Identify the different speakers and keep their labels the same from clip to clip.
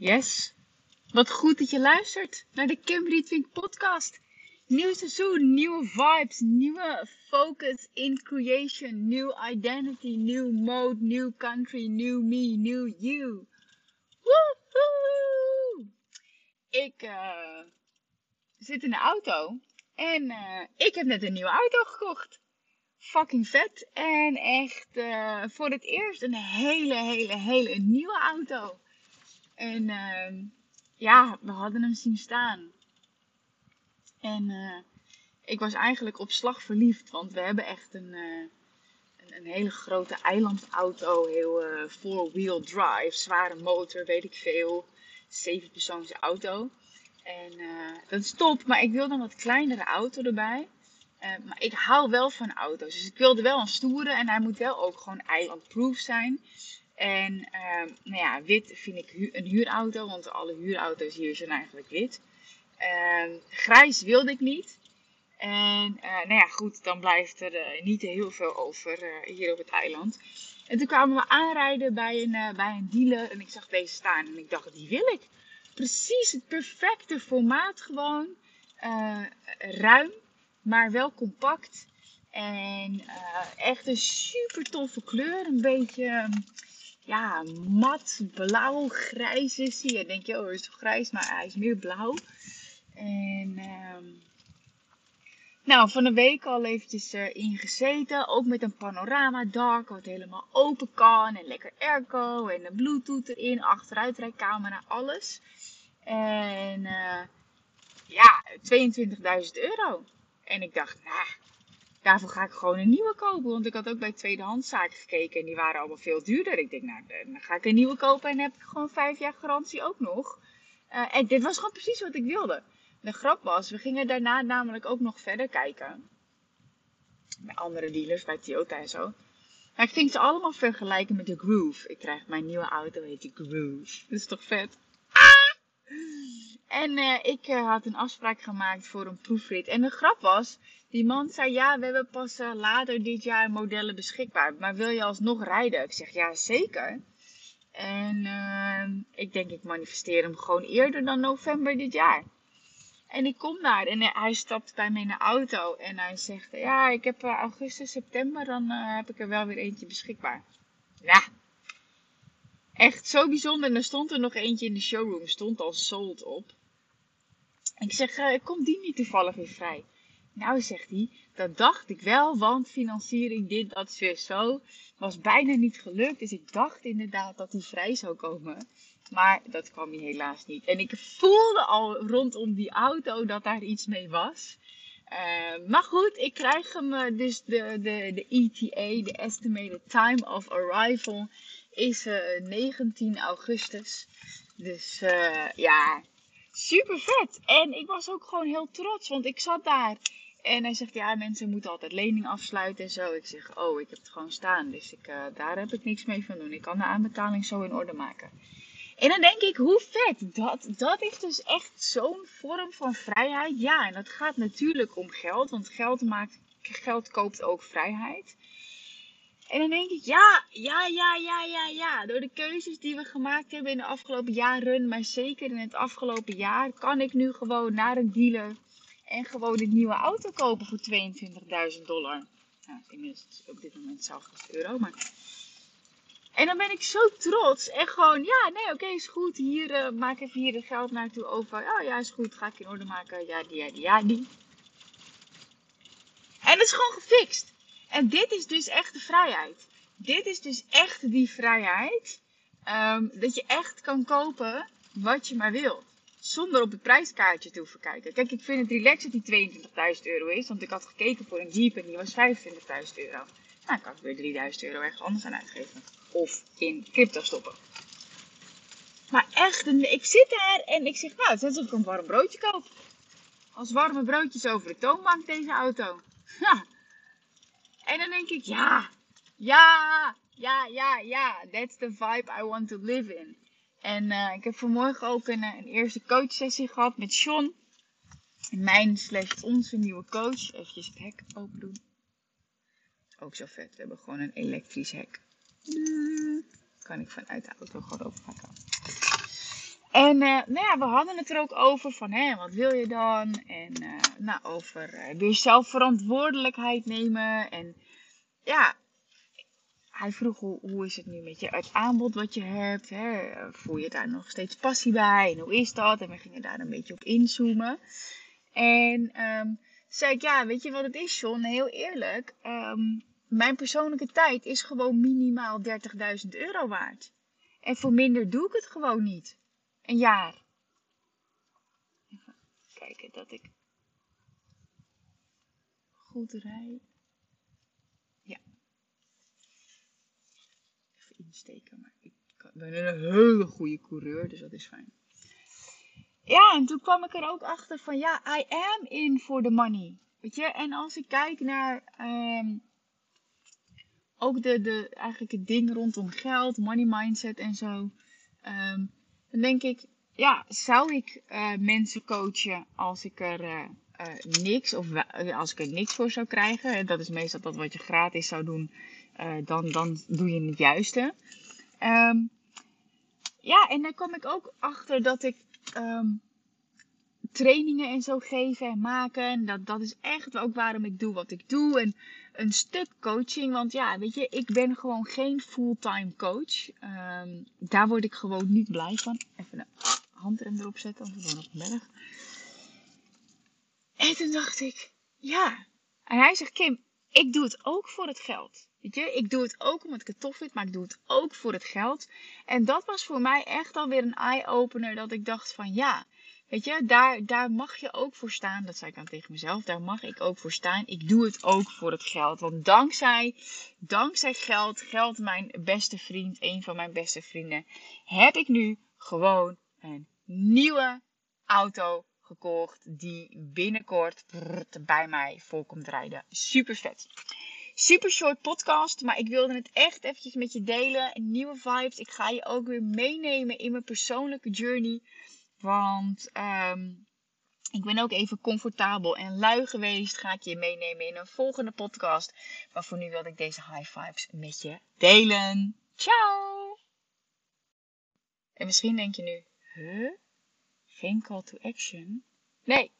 Speaker 1: Yes. Wat goed dat je luistert naar de Kim Rietvink podcast. Nieuw seizoen, nieuwe vibes, nieuwe focus in creation, new identity, new mode, new country, new me, new you. Woehoe! Ik uh, zit in de auto en uh, ik heb net een nieuwe auto gekocht. Fucking vet. En echt uh, voor het eerst een hele, hele, hele nieuwe auto. En uh, ja, we hadden hem zien staan. En uh, ik was eigenlijk op slag verliefd, want we hebben echt een, uh, een, een, hele grote eilandauto, heel uh, four-wheel drive, zware motor, weet ik veel, zevenpersoonse auto. En dat is top, maar ik wilde een wat kleinere auto erbij. maar ik hou wel van auto's, dus ik wilde wel een stoere en hij moet wel ook gewoon eilandproof zijn. En uh, nou ja, wit vind ik een huurauto, want alle huurauto's hier zijn eigenlijk wit. Uh, grijs wilde ik niet. En uh, nou ja, goed, dan blijft er uh, niet heel veel over uh, hier op het eiland. En toen kwamen we aanrijden bij een, bij een dealer en ik zag deze staan en ik dacht, die wil ik. Precies het perfecte formaat gewoon. ruim, maar wel compact. En echt een super toffe kleur. Een beetje ja, mat, blauw, grijs is hij. En denk je, oh, hij is toch grijs, maar hij is meer blauw. En um, nou, van een week al eventjes uh, ingezeten. Ook met een panorama dak, wat helemaal open kan. En lekker airco en een bluetooth erin, achteruitrijcamera, alles. En uh, ja, 22.000 euro. En ik dacht, nou, daarvoor ga ik gewoon een nieuwe kopen. Want ik had ook bij tweedehandszaken gekeken en die waren allemaal veel duurder. Ik denk, nou, dan ga ik een nieuwe kopen en heb ik gewoon vijf jaar garantie ook nog. Uh, en dit was gewoon precies wat ik wilde. De grap was, we gingen daarna namelijk ook nog verder kijken. Bij andere dealers, bij Toyota en zo. Maar ik ging ze allemaal vergelijken met de Groove. Ik krijg mijn nieuwe auto, heet de Groove. Dat is toch vet? Ah! En uh, ik uh, had een afspraak gemaakt voor een proefrit. En de grap was, die man zei, ja, we hebben pas uh, later dit jaar modellen beschikbaar. Maar wil je alsnog rijden? Ik zeg, ja, zeker. En ik denk, ik manifesteer hem gewoon eerder dan november dit jaar. En ik kom daar en hij stapt bij mij in de auto en hij zegt, ja, ik heb augustus, september, dan heb ik er wel weer eentje beschikbaar. Ja, echt zo bijzonder. En er stond er nog eentje in de showroom, stond al sold op. Ik zeg, uh, komt die niet toevallig weer vrij? Nou, zegt hij, dat dacht ik wel, want financiering, dit, dat, zo. Was bijna niet gelukt, dus ik dacht inderdaad dat die vrij zou komen. Maar dat kwam hij helaas niet. En ik voelde al rondom die auto dat daar iets mee was. Uh, maar goed, ik krijg hem uh, dus de, de, de ETA, de Estimated Time of Arrival, is uh, 19 augustus. Dus ja, super vet. En ik was ook gewoon heel trots, want ik zat daar. En hij zegt, ja, mensen moeten altijd lening afsluiten en zo. Ik zeg, oh, ik heb het gewoon staan. Dus ik, uh, daar heb ik niks mee van doen. Ik kan de aanbetaling zo in orde maken. En dan denk ik, hoe vet. Dat, dat is dus echt zo'n vorm van vrijheid. Ja, en dat gaat natuurlijk om geld. Want geld, maakt, geld koopt ook vrijheid. En dan denk ik, ja, ja, ja, ja, ja, ja. Door de keuzes die we gemaakt hebben in de afgelopen jaren, maar zeker in het afgelopen jaar, kan ik nu gewoon naar een dealer en gewoon een nieuwe auto kopen voor 22.000 dollar. Nou, inmiddels op dit moment zelfs euro, maar... En dan ben ik zo trots. En gewoon, ja, nee, oké, is goed. Hier, uh, maak even hier het geld naartoe over. Oh ja, is goed. Ga ik in orde maken. Ja, die, ja, die, ja, die. En het is gewoon gefixt. En dit is dus echt de vrijheid. Dit is dus echt die vrijheid. Um, dat je echt kan kopen wat je maar wilt. Zonder op het prijskaartje te hoeven kijken. Kijk, ik vind het relaxed dat die 22.000 euro is. Want ik had gekeken voor een Jeep en die was 25.000 euro. Nou, ik kan ik weer 3.000 euro ergens anders aan uitgeven. Of in crypto stoppen. Maar echt, ik zit daar en ik zeg, nou, het is alsof ik een warm broodje koop. Als warme broodjes over de toonbank deze auto. Ja, en dan denk ik, ja, ja, ja, ja, ja. That's the vibe I want to live in. En uh, ik heb vanmorgen ook een, een eerste coachsessie gehad met Sean. Mijn slash onze nieuwe coach. Even het hek open doen. Ook zo vet. We hebben gewoon een elektrisch hek. Kan ik vanuit de auto gewoon openpakken. En eh, nou ja, we hadden het er ook over van, hè, wat wil je dan? En eh, nou, over uh, weer zelfverantwoordelijkheid nemen. En ja, hij vroeg hoe, is het nu met je het aanbod wat je hebt? Hè? Voel je daar nog steeds passie bij? En hoe is dat? En we gingen daar een beetje op inzoomen. En um, zei ik, ja, weet je wat het is, John? Heel eerlijk, um, mijn persoonlijke tijd is gewoon minimaal 30.000 euro waard. En voor minder doe ik het gewoon niet. Een jaar. Even kijken dat ik goed rijd. Ja. Even insteken, maar ik ben een hele goede coureur, dus dat is fijn. Ja, en toen kwam ik er ook achter van ja, I am in for the money. Weet je, en als ik kijk naar um, ook de, de, eigenlijk het ding rondom geld, money mindset en zo. Um, dan denk ik, ja, zou ik uh, mensen coachen als ik er uh, uh, niks, of als ik er niks voor zou krijgen? Dat is meestal dat wat je gratis zou doen, dan, dan doe je het juiste. Um, ja, en dan kom ik ook achter dat ik um, trainingen en zo geven en maken. En dat, dat is echt ook waarom ik doe wat ik doe. En een stuk coaching. Want ja, weet je, ik ben gewoon geen fulltime coach. Um, daar word ik gewoon niet blij van. Even de handrem erop zetten, want we wonen op een berg. En toen dacht ik, ja. En hij zegt, Kim, ik doe het ook voor het geld. Weet je, ik doe het ook omdat ik het tof vind, maar ik doe het ook voor het geld. En dat was voor mij echt alweer een eye-opener dat ik dacht van ja, Weet je, daar, daar mag je ook voor staan. Dat zei ik dan tegen mezelf. Daar mag ik ook voor staan. Ik doe het ook voor het geld. Want dankzij, dankzij geld, geld mijn beste vriend, een van mijn beste vrienden, heb ik nu gewoon een nieuwe auto gekocht. Die binnenkort bij mij volkomt rijden. Super vet. Super short podcast, maar ik wilde het echt eventjes met je delen. Nieuwe vibes. Ik ga je ook weer meenemen in mijn persoonlijke journey want um, ik ben ook even comfortabel en lui geweest. Ga ik je meenemen in een volgende podcast. Maar voor nu wilde ik deze high vibes met je delen. Ciao! En misschien denk je nu? Geen call to action? Nee,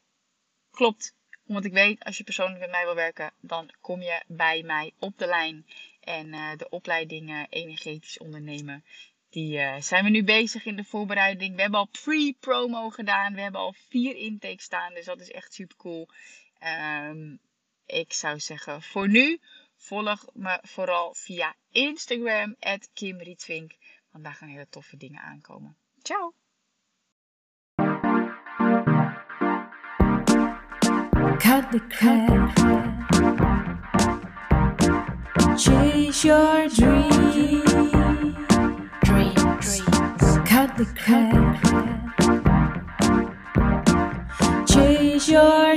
Speaker 1: klopt. Omdat ik weet, als je persoonlijk met mij wil werken, dan kom je bij mij op de lijn. En uh, de opleidingen energetisch ondernemen, die uh, zijn we nu bezig in de voorbereiding. We hebben al pre-promo gedaan. We hebben al vier intakes staan. Dus dat is echt super cool. Um, ik zou zeggen, voor nu volg me vooral via Instagram, Kim Rietvink. Want daar gaan hele toffe dingen aankomen. Ciao! Cut the crap. Chase your dreams. The. Chase your